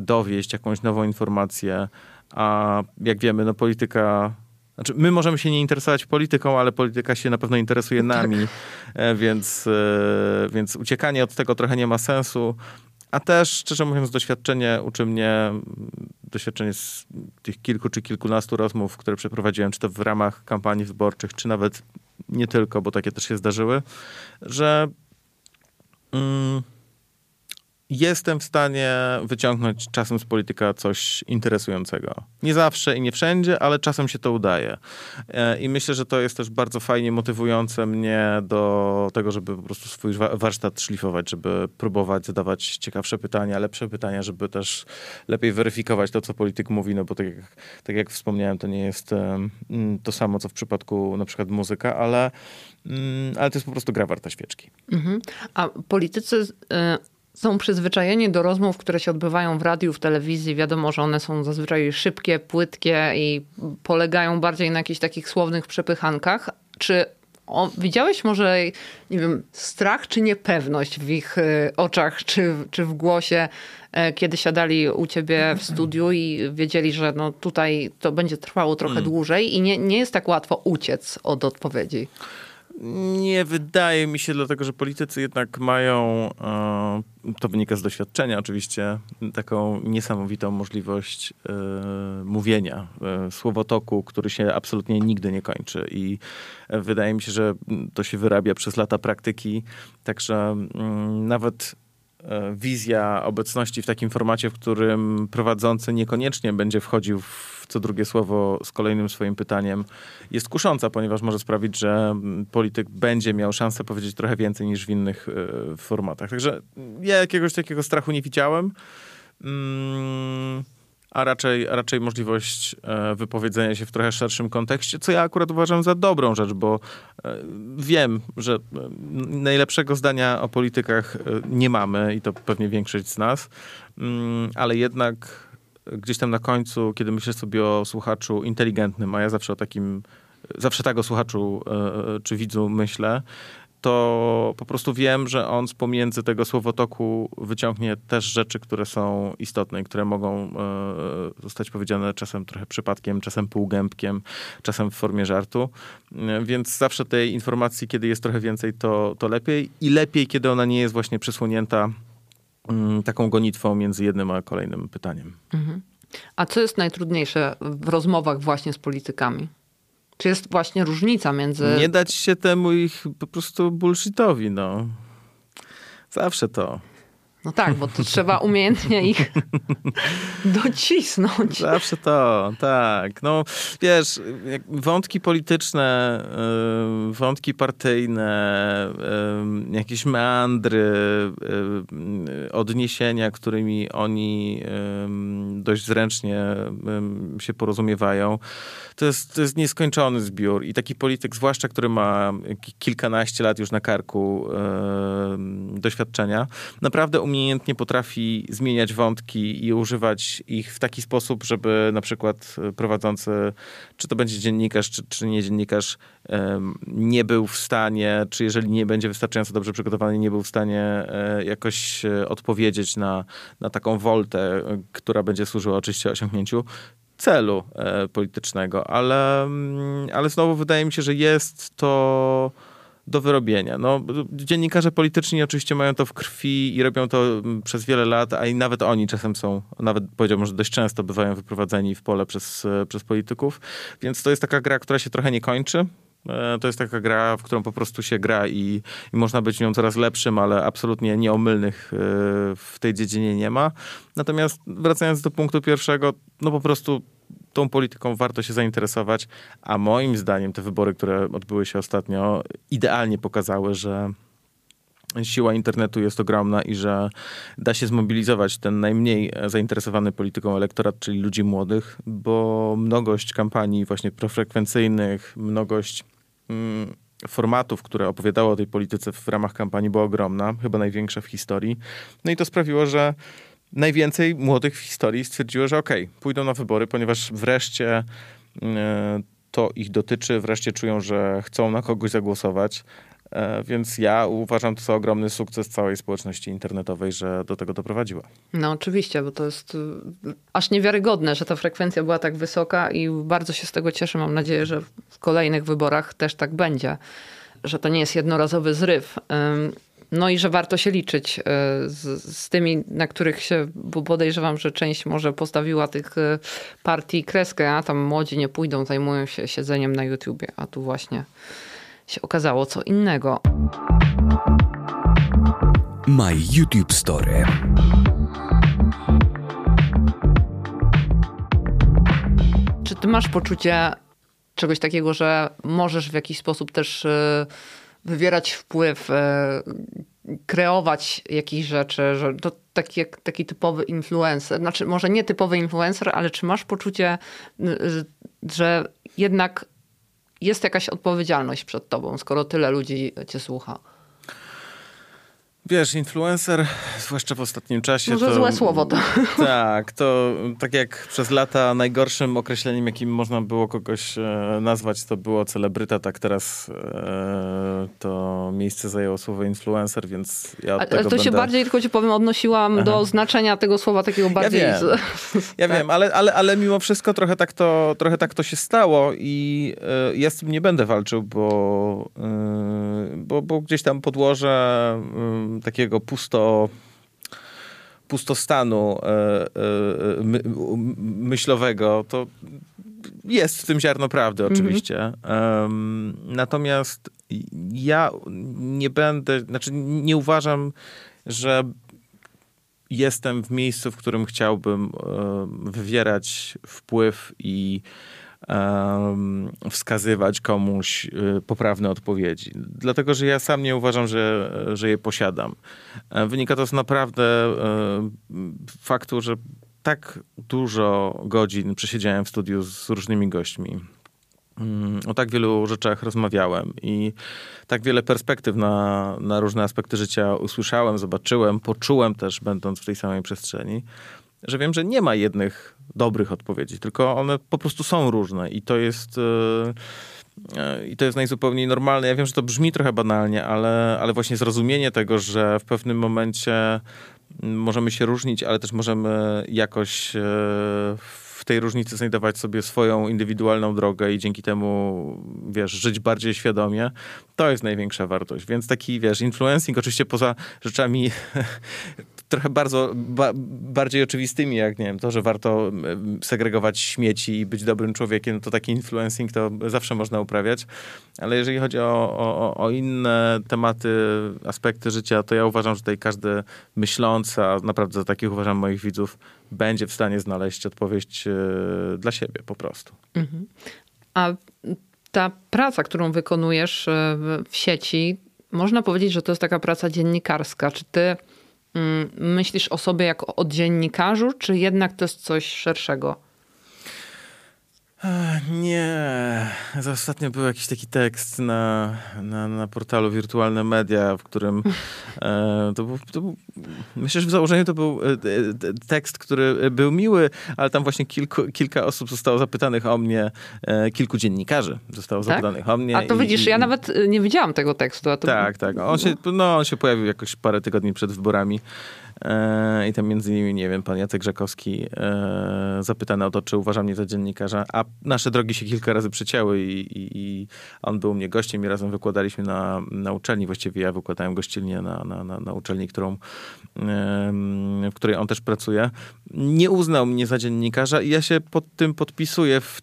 dowieść jakąś nową informację, a jak wiemy, no polityka znaczy, my możemy się nie interesować polityką, ale polityka się na pewno interesuje tak. nami, tak. więc, e, więc uciekanie od tego trochę nie ma sensu. A też, szczerze mówiąc, doświadczenie uczy mnie, doświadczenie z tych kilku czy kilkunastu rozmów, które przeprowadziłem, czy to w ramach kampanii wyborczych, czy nawet nie tylko, bo takie też się zdarzyły, że. Mm, jestem w stanie wyciągnąć czasem z polityka coś interesującego. Nie zawsze i nie wszędzie, ale czasem się to udaje. E, I myślę, że to jest też bardzo fajnie motywujące mnie do tego, żeby po prostu swój warsztat szlifować, żeby próbować zadawać ciekawsze pytania, lepsze pytania, żeby też lepiej weryfikować to, co polityk mówi, no bo tak jak, tak jak wspomniałem, to nie jest mm, to samo, co w przypadku na przykład muzyka, ale, mm, ale to jest po prostu gra warta świeczki. Mhm. A politycy... Y są przyzwyczajeni do rozmów, które się odbywają w radiu, w telewizji. Wiadomo, że one są zazwyczaj szybkie, płytkie i polegają bardziej na jakichś takich słownych przepychankach. Czy o, widziałeś może, nie wiem, strach czy niepewność w ich y, oczach czy, czy w głosie, e, kiedy siadali u ciebie w studiu i wiedzieli, że no tutaj to będzie trwało trochę hmm. dłużej i nie, nie jest tak łatwo uciec od odpowiedzi? Nie wydaje mi się, dlatego że politycy jednak mają, e, to wynika z doświadczenia oczywiście, taką niesamowitą możliwość e, mówienia, e, słowotoku, który się absolutnie nigdy nie kończy. I wydaje mi się, że to się wyrabia przez lata praktyki, także mm, nawet wizja obecności w takim formacie, w którym prowadzący niekoniecznie będzie wchodził w co drugie słowo z kolejnym swoim pytaniem jest kusząca, ponieważ może sprawić, że polityk będzie miał szansę powiedzieć trochę więcej niż w innych y, formatach. Także ja jakiegoś takiego strachu nie widziałem. Mm, a raczej, raczej możliwość e, wypowiedzenia się w trochę szerszym kontekście, co ja akurat uważam za dobrą rzecz, bo e, wiem, że e, najlepszego zdania o politykach nie mamy i to pewnie większość z nas, mm, ale jednak gdzieś tam na końcu, kiedy myślę sobie o słuchaczu inteligentnym, a ja zawsze o takim, zawsze tak o słuchaczu czy widzu myślę, to po prostu wiem, że on z pomiędzy tego słowotoku wyciągnie też rzeczy, które są istotne i które mogą e, zostać powiedziane czasem trochę przypadkiem, czasem półgębkiem, czasem w formie żartu. Więc zawsze tej informacji, kiedy jest trochę więcej, to, to lepiej. I lepiej, kiedy ona nie jest właśnie przysłonięta Mm, taką gonitwą między jednym a kolejnym pytaniem. Mhm. A co jest najtrudniejsze w rozmowach właśnie z politykami? Czy jest właśnie różnica między... Nie dać się temu ich po prostu bullshitowi, no. Zawsze to. No tak, bo to trzeba umiejętnie ich docisnąć. Zawsze to, tak. No wiesz, wątki polityczne, y, wątki partyjne, y, jakieś meandry, y, odniesienia, którymi oni dość zręcznie się porozumiewają, to jest, to jest nieskończony zbiór. I taki polityk, zwłaszcza który ma kilkanaście lat już na karku doświadczenia, naprawdę umiejętnie potrafi zmieniać wątki i używać ich w taki sposób, żeby na przykład prowadzący, czy to będzie dziennikarz, czy, czy nie dziennikarz, nie był w stanie, czy jeżeli nie będzie wystarczająco dobrze przygotowany, nie był w stanie e, jakoś e, odpowiedzieć na, na taką woltę, e, która będzie służyła oczywiście osiągnięciu celu politycznego, ale, mm, ale znowu wydaje mi się, że jest to do wyrobienia. No, dziennikarze polityczni oczywiście mają to w krwi i robią to mm, przez wiele lat, a i nawet oni czasem są, nawet powiedziałbym, że dość często bywają wyprowadzeni w pole przez, e, przez polityków, więc to jest taka gra, która się trochę nie kończy. E, to jest taka gra, w którą po prostu się gra i, i można być nią coraz lepszym, ale absolutnie nieomylnych e, w tej dziedzinie nie ma. Natomiast wracając do punktu pierwszego, no po prostu tą polityką warto się zainteresować, a moim zdaniem te wybory, które odbyły się ostatnio, idealnie pokazały, że siła internetu jest ogromna i że da się zmobilizować ten najmniej zainteresowany polityką elektorat, czyli ludzi młodych, bo mnogość kampanii właśnie profrekwencyjnych, mnogość mm, formatów, które opowiadało o tej polityce w ramach kampanii była ogromna, chyba największa w historii. No i to sprawiło, że najwięcej młodych w historii stwierdziło, że okej, okay, pójdą na wybory, ponieważ wreszcie e, to ich dotyczy, wreszcie czują, że chcą na kogoś zagłosować. E, więc ja uważam to za ogromny sukces całej społeczności internetowej, że do tego doprowadziła. No oczywiście, bo to jest y, aż niewiarygodne, że ta frekwencja była tak wysoka i bardzo się z tego cieszę. Mam nadzieję, że w kolejnych wyborach też tak będzie, że to nie jest jednorazowy zryw. No i że warto się liczyć y, z, z tymi, na których się, bo podejrzewam, że część może postawiła tych y, partii kreskę, a tam młodzi nie pójdą, zajmują się siedzeniem na YouTubie, a tu właśnie się okazało co innego. My YouTube Story. Czy ty masz poczucie czegoś takiego, że możesz w jakiś sposób też y, wywierać wpływ, y, kreować jakieś rzeczy, że to taki, taki typowy influencer, znaczy może nie typowy influencer, ale czy masz poczucie, że jednak jest jakaś odpowiedzialność przed tobą, skoro tyle ludzi cię słucha? Wiesz, influencer, zwłaszcza w ostatnim czasie. Może to, złe słowo to. Tak, to tak jak przez lata najgorszym określeniem, jakim można było kogoś e, nazwać, to było celebryta, tak teraz e, to miejsce zajęło słowo influencer, więc ja od Ale tego to będę... się bardziej, tylko ci powiem, odnosiłam do znaczenia tego słowa takiego bardziej... wiem. z- Ja tak. wiem, ale, ale, ale mimo wszystko trochę tak, to, trochę tak to się stało i y, ja z tym nie będę walczył, bo, y, bo, bo gdzieś tam podłoże y, takiego pusto pustostanu y, y, my, myślowego, to jest w tym ziarno prawdy oczywiście. Em, natomiast ja nie będę, znaczy nie uważam, że jestem w miejscu, w którym chciałbym em, wywierać wpływ i wskazywać komuś e, poprawne odpowiedzi. Dlatego, że ja sam nie uważam, że, że je posiadam. E, Wynika to z naprawdę e, faktu, że tak dużo godzin przesiedziałem w studiu z różnymi gośćmi. Mm, O tak wielu rzeczach rozmawiałem i tak wiele perspektyw na, na różne aspekty życia usłyszałem, zobaczyłem, poczułem też, będąc w tej samej przestrzeni, że wiem, że nie ma jednych dobrych odpowiedzi, tylko one po prostu są różne i to jest. e, e, I to jest najzupełniej normalne. Ja wiem, że to brzmi trochę banalnie, ale, ale właśnie zrozumienie tego, że w pewnym momencie możemy się różnić, ale też możemy jakoś e, w tej różnicy znajdować sobie swoją indywidualną drogę i dzięki temu, wiesz, żyć bardziej świadomie, to jest największa wartość. Więc taki, wiesz, influencing oczywiście poza rzeczami trochę bardzo, ba, bardziej oczywistymi, jak nie wiem, to, że warto segregować śmieci i być dobrym człowiekiem, to taki influencing to zawsze można uprawiać. Ale jeżeli chodzi o, o, o inne tematy, aspekty życia, to ja uważam, że tutaj każdy myślący, a naprawdę za takich uważam moich widzów, będzie w stanie znaleźć odpowiedź e, dla siebie po prostu. A ta praca, którą wykonujesz e, w- sieci, można powiedzieć, że to jest taka praca dziennikarska. Czy ty myślisz o sobie jako o dziennikarzu, czy jednak to jest coś szerszego? Nie. Za Ostatnio był jakiś taki tekst na, na, na portalu Wirtualne Media, w którym e, to, był, to był, myślę, że w założeniu to był e, e, tekst, który był miły, ale tam właśnie kilku, kilka osób zostało zapytanych o mnie, e, kilku dziennikarzy zostało Tak? zapytanych o mnie. A to i- widzisz, i- ja nawet y, nie widziałam tego tekstu. A to... tak, tak. On się, no, on się pojawił jakoś parę tygodni przed wyborami. E, I tam między innymi, nie wiem, pan Jacek Żakowski e, zapytany o to, czy uważa mnie za dziennikarza, a nasze drogi się kilka razy przecięły i, i, i on był u mnie gościem i razem wykładaliśmy na, na uczelni. Właściwie ja wykładałem gościnnie na, na, na, na uczelni, którą, w której on też pracuje. Nie uznał mnie za dziennikarza i ja się pod tym podpisuję w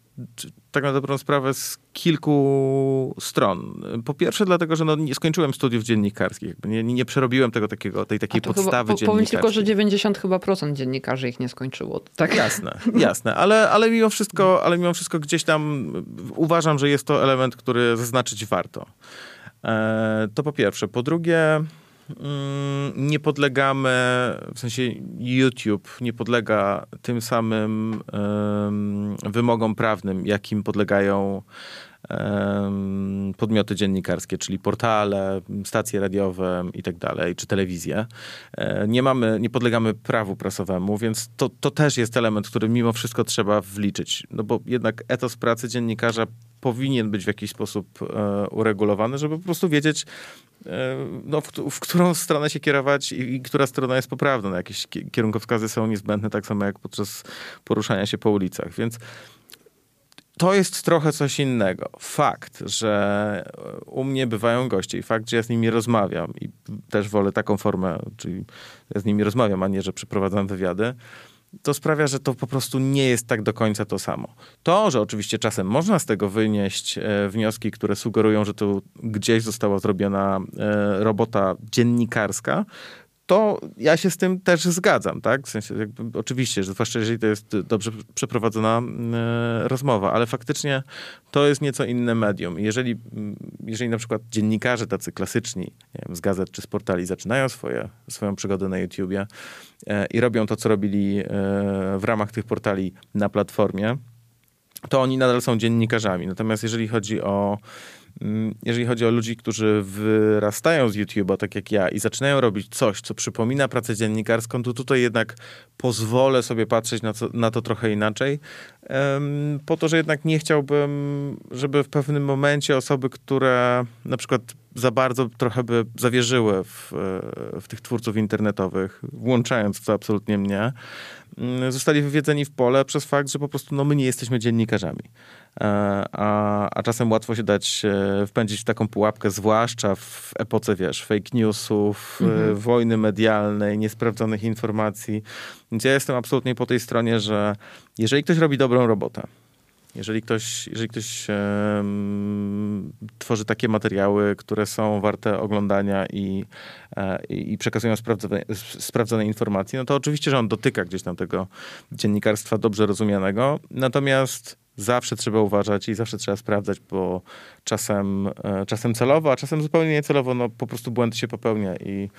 tak na dobrą sprawę z kilku stron. Po pierwsze dlatego, że no, nie skończyłem studiów dziennikarskich. Nie, nie, przerobiłem tego takiego, tej takiej to chyba, podstawy po, powiem tylko, że dziennikarskiej. 90 chyba procent dziennikarzy ich nie skończyło. Tak. Jasne, jasne, ale, ale, mimo wszystko, ale mimo wszystko gdzieś tam uważam, że jest to element, który zaznaczyć warto. E, to po pierwsze. Po drugie, nie podlegamy, w sensie YouTube nie podlega tym samym wymogom prawnym, jakim podlegają podmioty dziennikarskie, czyli portale, stacje radiowe i tak dalej, czy telewizję. E, nie mamy, nie podlegamy prawu prasowemu, więc to, to też jest element, który mimo wszystko trzeba wliczyć. No bo jednak etos pracy dziennikarza powinien być w jakiś sposób e, uregulowany, żeby po prostu wiedzieć, e, no, w, w, którą stronę się kierować i, i, która strona jest poprawna. No, jakieś kierunkowskazy są niezbędne, tak samo jak podczas poruszania się po ulicach. Więc to jest trochę coś innego. Fakt, że u mnie bywają goście i fakt, że ja z nimi rozmawiam i też wolę taką formę, czyli ja z nimi rozmawiam, a nie, że przeprowadzam wywiady, to sprawia, że to po prostu nie jest tak do końca to samo. To, że oczywiście czasem można z tego wynieść e, wnioski, które sugerują, że tu gdzieś została zrobiona e, robota dziennikarska, to ja się z tym też zgadzam, tak? W sensie, jakby, oczywiście, że zwłaszcza jeżeli to jest dobrze przeprowadzona e, rozmowa, ale faktycznie to jest nieco inne medium. Jeżeli, jeżeli na przykład dziennikarze tacy klasyczni, wiem, z gazet czy z portali zaczynają swoje, swoją przygodę na YouTubie e, i robią to, co robili e, w ramach tych portali na platformie, to oni nadal są dziennikarzami. Natomiast jeżeli chodzi o jeżeli chodzi o ludzi, którzy wyrastają z YouTube'a, tak jak ja, i zaczynają robić coś, co przypomina pracę dziennikarską, to tutaj jednak pozwolę sobie patrzeć na, na to trochę inaczej, po to, że jednak nie chciałbym, żeby w pewnym momencie osoby, które na przykład za bardzo trochę by zawierzyły w, e, w tych twórców internetowych, włączając w to absolutnie mnie, mm, zostali wywiedzeni w pole przez fakt, że po prostu no, my nie jesteśmy dziennikarzami. E, a, a czasem łatwo się dać e, wpędzić w taką pułapkę, zwłaszcza w epoce, wiesz, fake newsów, mhm. wojny medialnej, niesprawdzonych informacji. Więc ja jestem absolutnie po tej stronie, że jeżeli ktoś robi dobrą robotę, jeżeli ktoś, jeżeli ktoś um, tworzy takie materiały, które są warte oglądania i, e, i przekazują sprawdzone, sprawdzone informacje, no to oczywiście, że on dotyka gdzieś tam tego dziennikarstwa dobrze rozumianego. Natomiast zawsze trzeba uważać i zawsze trzeba sprawdzać, bo czasem, e, czasem celowo, a czasem zupełnie niecelowo, no po prostu błęd się popełnia i,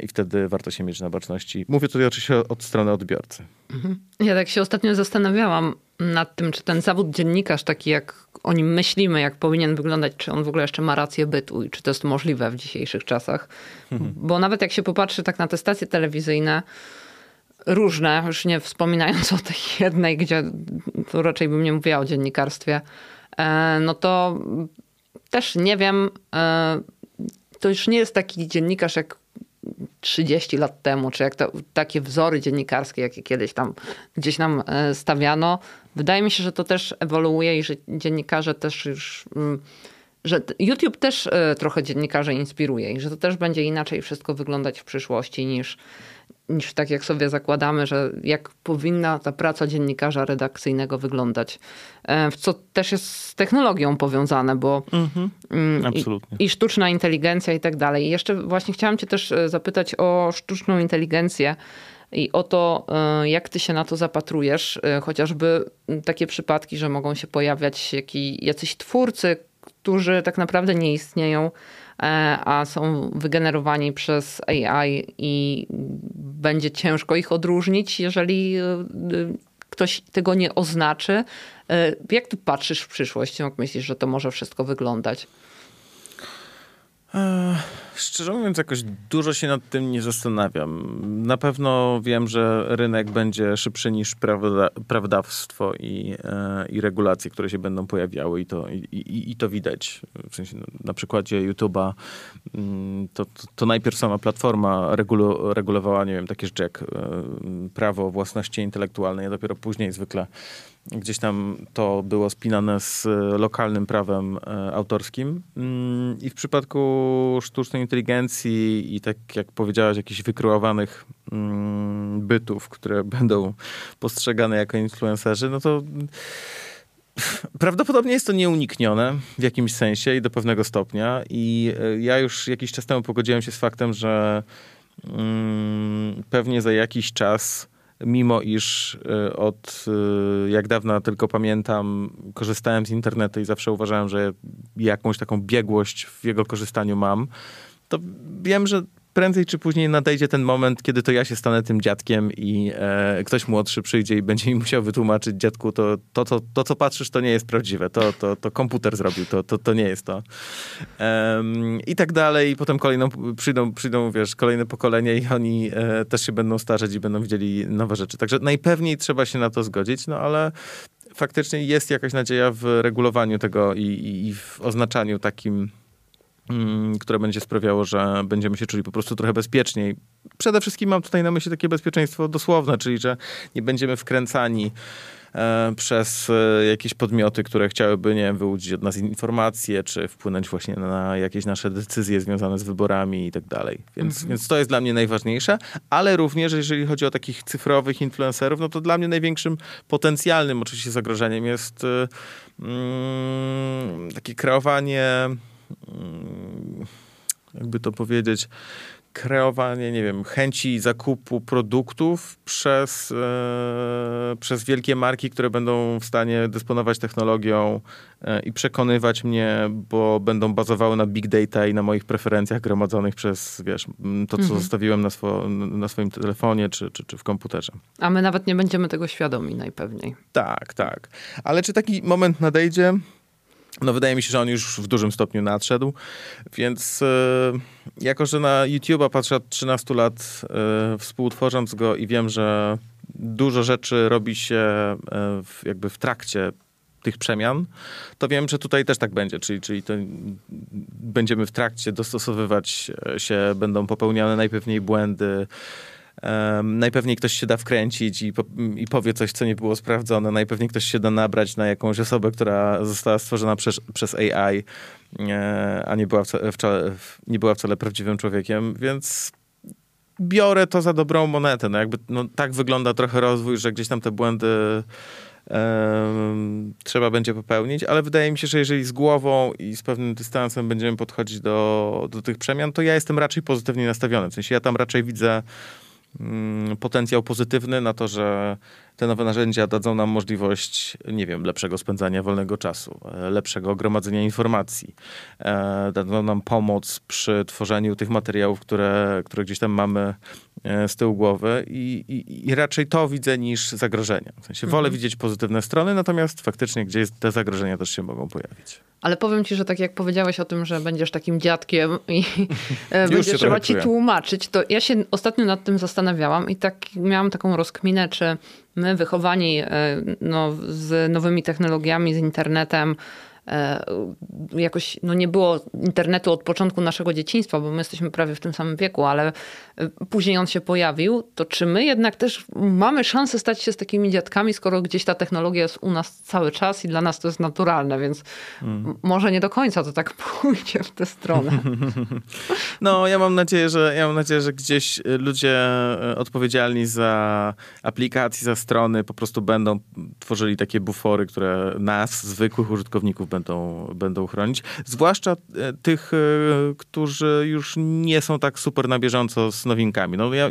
i wtedy warto się mieć na baczności. Mówię tutaj oczywiście od strony odbiorcy. Mhm. Ja tak się ostatnio zastanawiałam nad tym, czy ten zawód dziennikarz, taki jak o nim myślimy, jak powinien wyglądać, czy on w ogóle jeszcze ma rację bytu i czy to jest możliwe w dzisiejszych czasach. Mhm. Bo nawet jak się popatrzy tak na te stacje telewizyjne, różne, już nie wspominając o tej jednej, gdzie tu raczej bym nie mówiła o dziennikarstwie, e, no to też nie wiem, e, to już nie jest taki dziennikarz jak 30 lat temu, czy jak to, takie wzory dziennikarskie, jakie kiedyś tam gdzieś nam e, stawiano. Wydaje mi się, że to też ewoluuje i że dziennikarze też już mm, że YouTube też trochę dziennikarzy inspiruje i że to też będzie inaczej wszystko wyglądać w przyszłości niż, niż tak jak sobie zakładamy, że jak powinna ta praca dziennikarza redakcyjnego wyglądać. E, co też jest z technologią powiązane, bo mhm. Mm. I, i, sztuczna inteligencja i tak dalej. I jeszcze właśnie chciałam cię też e, zapytać o sztuczną inteligencję i o to, e, jak ty się na to zapatrujesz. Chociażby takie przypadki, że mogą się pojawiać jacyś twórcy, którzy tak naprawdę nie istnieją, a są wygenerowani przez AI i będzie ciężko ich odróżnić, jeżeli e, ktoś tego nie oznaczy. E, jak ty patrzysz w przyszłość? Jak myślisz, że to może wszystko wyglądać? Szczerze mówiąc, jakoś dużo się nad tym nie zastanawiam. Na pewno wiem, że rynek będzie szybszy niż prawda, prawdawstwo i, e, i regulacje, które się będą pojawiały, i to, i, i, i to widać. W sensie na przykładzie YouTube'a mm, to, to, to, najpierw sama platforma regulu, regulowała, nie wiem, takie rzeczy jak e, prawo własności intelektualnej, a dopiero później zwykle Gdzieś tam to było spinane z lokalnym prawem e, autorskim. Mm, I w przypadku sztucznej inteligencji i tak jak powiedziałaś, jakichś wykreowanych mm, bytów, które będą postrzegane jako influencerzy, no to Prawdopodobnie jest to nieuniknione w jakimś sensie i do pewnego stopnia. I e, ja już jakiś czas temu pogodziłem się z faktem, że mm, pewnie za jakiś czas mimo iż e, od e, jak dawna tylko pamiętam, korzystałem z internetu i zawsze uważałem, że jakąś taką biegłość w jego korzystaniu mam, to wiem, że prędzej czy później nadejdzie ten moment, kiedy to ja się stanę tym dziadkiem i e, ktoś młodszy przyjdzie i będzie mi musiał wytłumaczyć, dziadku, to, to, to, to co patrzysz, to nie jest prawdziwe, to, to, to komputer zrobił, to, to, to nie jest to. Um, I tak dalej. I potem kolejną, przyjdą, przyjdą, wiesz, kolejne pokolenie i oni e, też się będą starzeć i będą widzieli nowe rzeczy. Także najpewniej trzeba się na to zgodzić, no ale faktycznie jest jakaś nadzieja w regulowaniu tego i, i, i w oznaczaniu takim które będzie sprawiało, że będziemy się czuli po prostu trochę bezpieczniej. Przede wszystkim mam tutaj na myśli takie bezpieczeństwo dosłowne, czyli że nie będziemy wkręcani e, przez e, jakieś podmioty, które chciałyby, nie wiem, wyłudzić od nas informacje, czy wpłynąć właśnie na jakieś nasze decyzje związane z wyborami i tak dalej. Więc, mhm. więc to jest dla mnie najważniejsze, ale również jeżeli chodzi o takich cyfrowych influencerów, no to dla mnie największym potencjalnym oczywiście zagrożeniem jest e, mm, takie kreowanie Mm, jakby to powiedzieć, kreowanie, nie wiem, chęci zakupu produktów przez, e, przez wielkie marki, które będą w stanie dysponować technologią e, i przekonywać mnie, bo będą bazowały na big data i na moich preferencjach gromadzonych przez, wiesz, to, co mhm. zostawiłem na, swo, na swoim telefonie czy, czy, czy w komputerze. A my nawet nie będziemy tego świadomi najpewniej. Tak, tak. Ale czy taki moment nadejdzie? No wydaje mi się, że on już w dużym stopniu nadszedł, więc e, jako, że na YouTube'a patrzę od 13 lat e, współtworząc go i wiem, że dużo rzeczy robi się e, w, jakby w trakcie tych przemian, to wiem, że tutaj też tak będzie, czyli, czyli to będziemy w trakcie dostosowywać się, będą popełniane najpewniej błędy, Um, najpewniej ktoś się da wkręcić i, po, i, powie coś, co nie było sprawdzone. Najpewniej ktoś się da nabrać na jakąś osobę, która została stworzona przez, przez AI, e, a nie była, wcale, nie była wcale prawdziwym człowiekiem, więc biorę to za dobrą monetę. No jakby, no, tak wygląda trochę rozwój, że gdzieś tam te błędy trzeba będzie popełnić, ale wydaje mi się, że jeżeli z głową i z pewnym dystansem będziemy podchodzić do, do tych przemian, to ja jestem raczej pozytywnie nastawiony. W sensie ja tam raczej widzę potencjał pozytywny na to, że te nowe narzędzia dadzą nam możliwość, nie wiem, lepszego spędzania wolnego czasu, e, lepszego gromadzenia informacji, e, dadzą nam pomoc przy tworzeniu tych materiałów, które, które gdzieś tam mamy z tyłu głowy i, i, i raczej to widzę niż zagrożenia. W sensie wolę mhm. widzieć pozytywne strony, natomiast faktycznie gdzieś te zagrożenia też się mogą pojawić. Ale powiem ci, że tak jak powiedziałeś o tym, że będziesz takim dziadkiem i będzie trzeba ci tłumaczyć, to ja się ostatnio nad tym zastanawiałam i tak miałam taką rozkminę, czy my wychowani e, no, z nowymi technologiami, z internetem, E, jakoś no nie było internetu od początku naszego dzieciństwa, bo my jesteśmy prawie w tym samym wieku, ale e, później on się pojawił, to czy my jednak też mamy szansę stać się z takimi dziadkami, skoro gdzieś ta technologia jest u nas cały czas i dla nas to jest naturalne, więc hmm. może nie do końca to tak pójdzie w tę stronę. No, ja mam nadzieję, że ja mam nadzieję, że gdzieś e, ludzie odpowiedzialni za aplikacje, za strony po prostu będą tworzyli takie bufory, które nas, zwykłych użytkowników będą, będą chronić. Zwłaszcza e, tych, e, którzy już nie są tak super na bieżąco z nowinkami. No ja,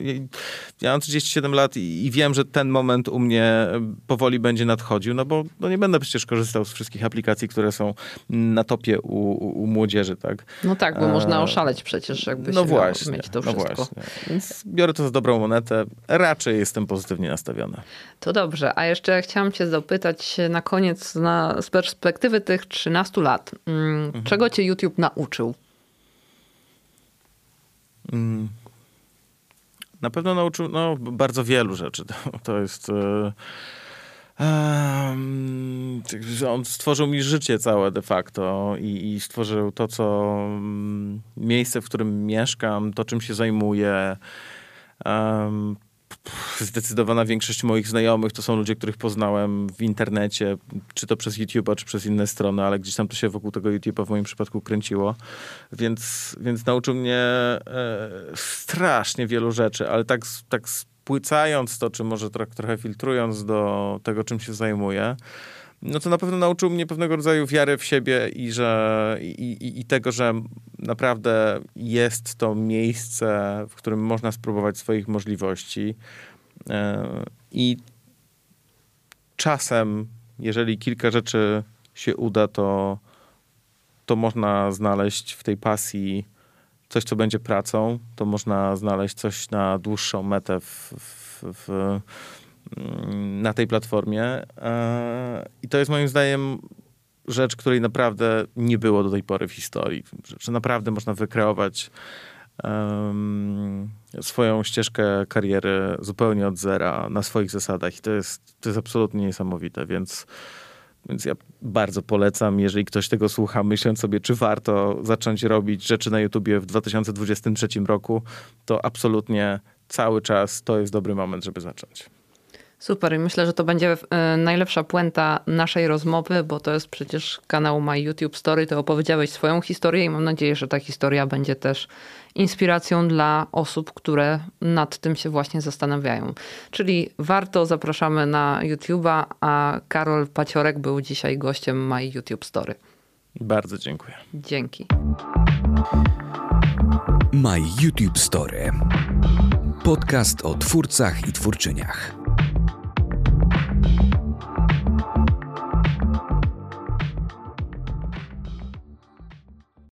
ja mam 37 lat i, i wiem, że ten moment u mnie powoli będzie nadchodził, no bo no nie będę przecież korzystał z wszystkich aplikacji, które są na topie u, u młodzieży, tak? No tak, bo e... można oszaleć przecież, jakby no się właśnie, mieć to no wszystko. No właśnie. Więc biorę to za dobrą monetę. Raczej jestem pozytywnie nastawiony. To dobrze. A jeszcze chciałam cię zapytać na koniec na, z perspektywy tych 13 lat. Mm, mhm. Czego cię YouTube nauczył? Mm. Na pewno nauczył no, bardzo wielu rzeczy. To, jest. um, on stworzył mi życie całe de facto i, i stworzył to, co um, miejsce, w którym mieszkam, to, czym się zajmuję. Um, zdecydowana większość moich znajomych to są ludzie, których poznałem w internecie, czy to przez YouTube'a, czy przez inne strony, ale gdzieś tam to się wokół tego YouTube'a w moim przypadku kręciło. Więc, więc nauczył mnie e, strasznie wielu rzeczy, ale tak, tak spłycając to, czy może trochę, trochę filtrując do tego, czym się zajmuję, no to na pewno nauczył mnie pewnego rodzaju wiary w siebie i, że, i, i, i, tego, że naprawdę jest to miejsce, w którym można spróbować swoich możliwości. E, I czasem, jeżeli kilka rzeczy się uda, to, to można znaleźć w tej pasji coś, co będzie pracą, to można znaleźć coś na dłuższą metę w, w, w na tej platformie. E, I to jest moim zdaniem rzecz, której naprawdę nie było do tej pory w historii. Że naprawdę można wykreować swoją ścieżkę kariery zupełnie od zera, na swoich zasadach. I to jest, to jest absolutnie niesamowite, więc, więc ja bardzo polecam, jeżeli ktoś tego słucha, myśląc sobie, czy warto zacząć robić rzeczy na YouTubie w 2023 roku, to absolutnie cały czas to jest dobry moment, żeby zacząć. Super i myślę, że to będzie e, najlepsza puenta naszej rozmowy, bo to jest przecież kanał My YouTube Story. Ty opowiedziałeś swoją historię i mam nadzieję, że ta historia będzie też inspiracją dla osób, które nad tym się właśnie zastanawiają. Czyli warto, zapraszamy na YouTube'a, a Karol Paciorek był dzisiaj gościem My YouTube Story. Bardzo dziękuję. Dzięki. My YouTube Story. Podcast o twórcach i twórczyniach.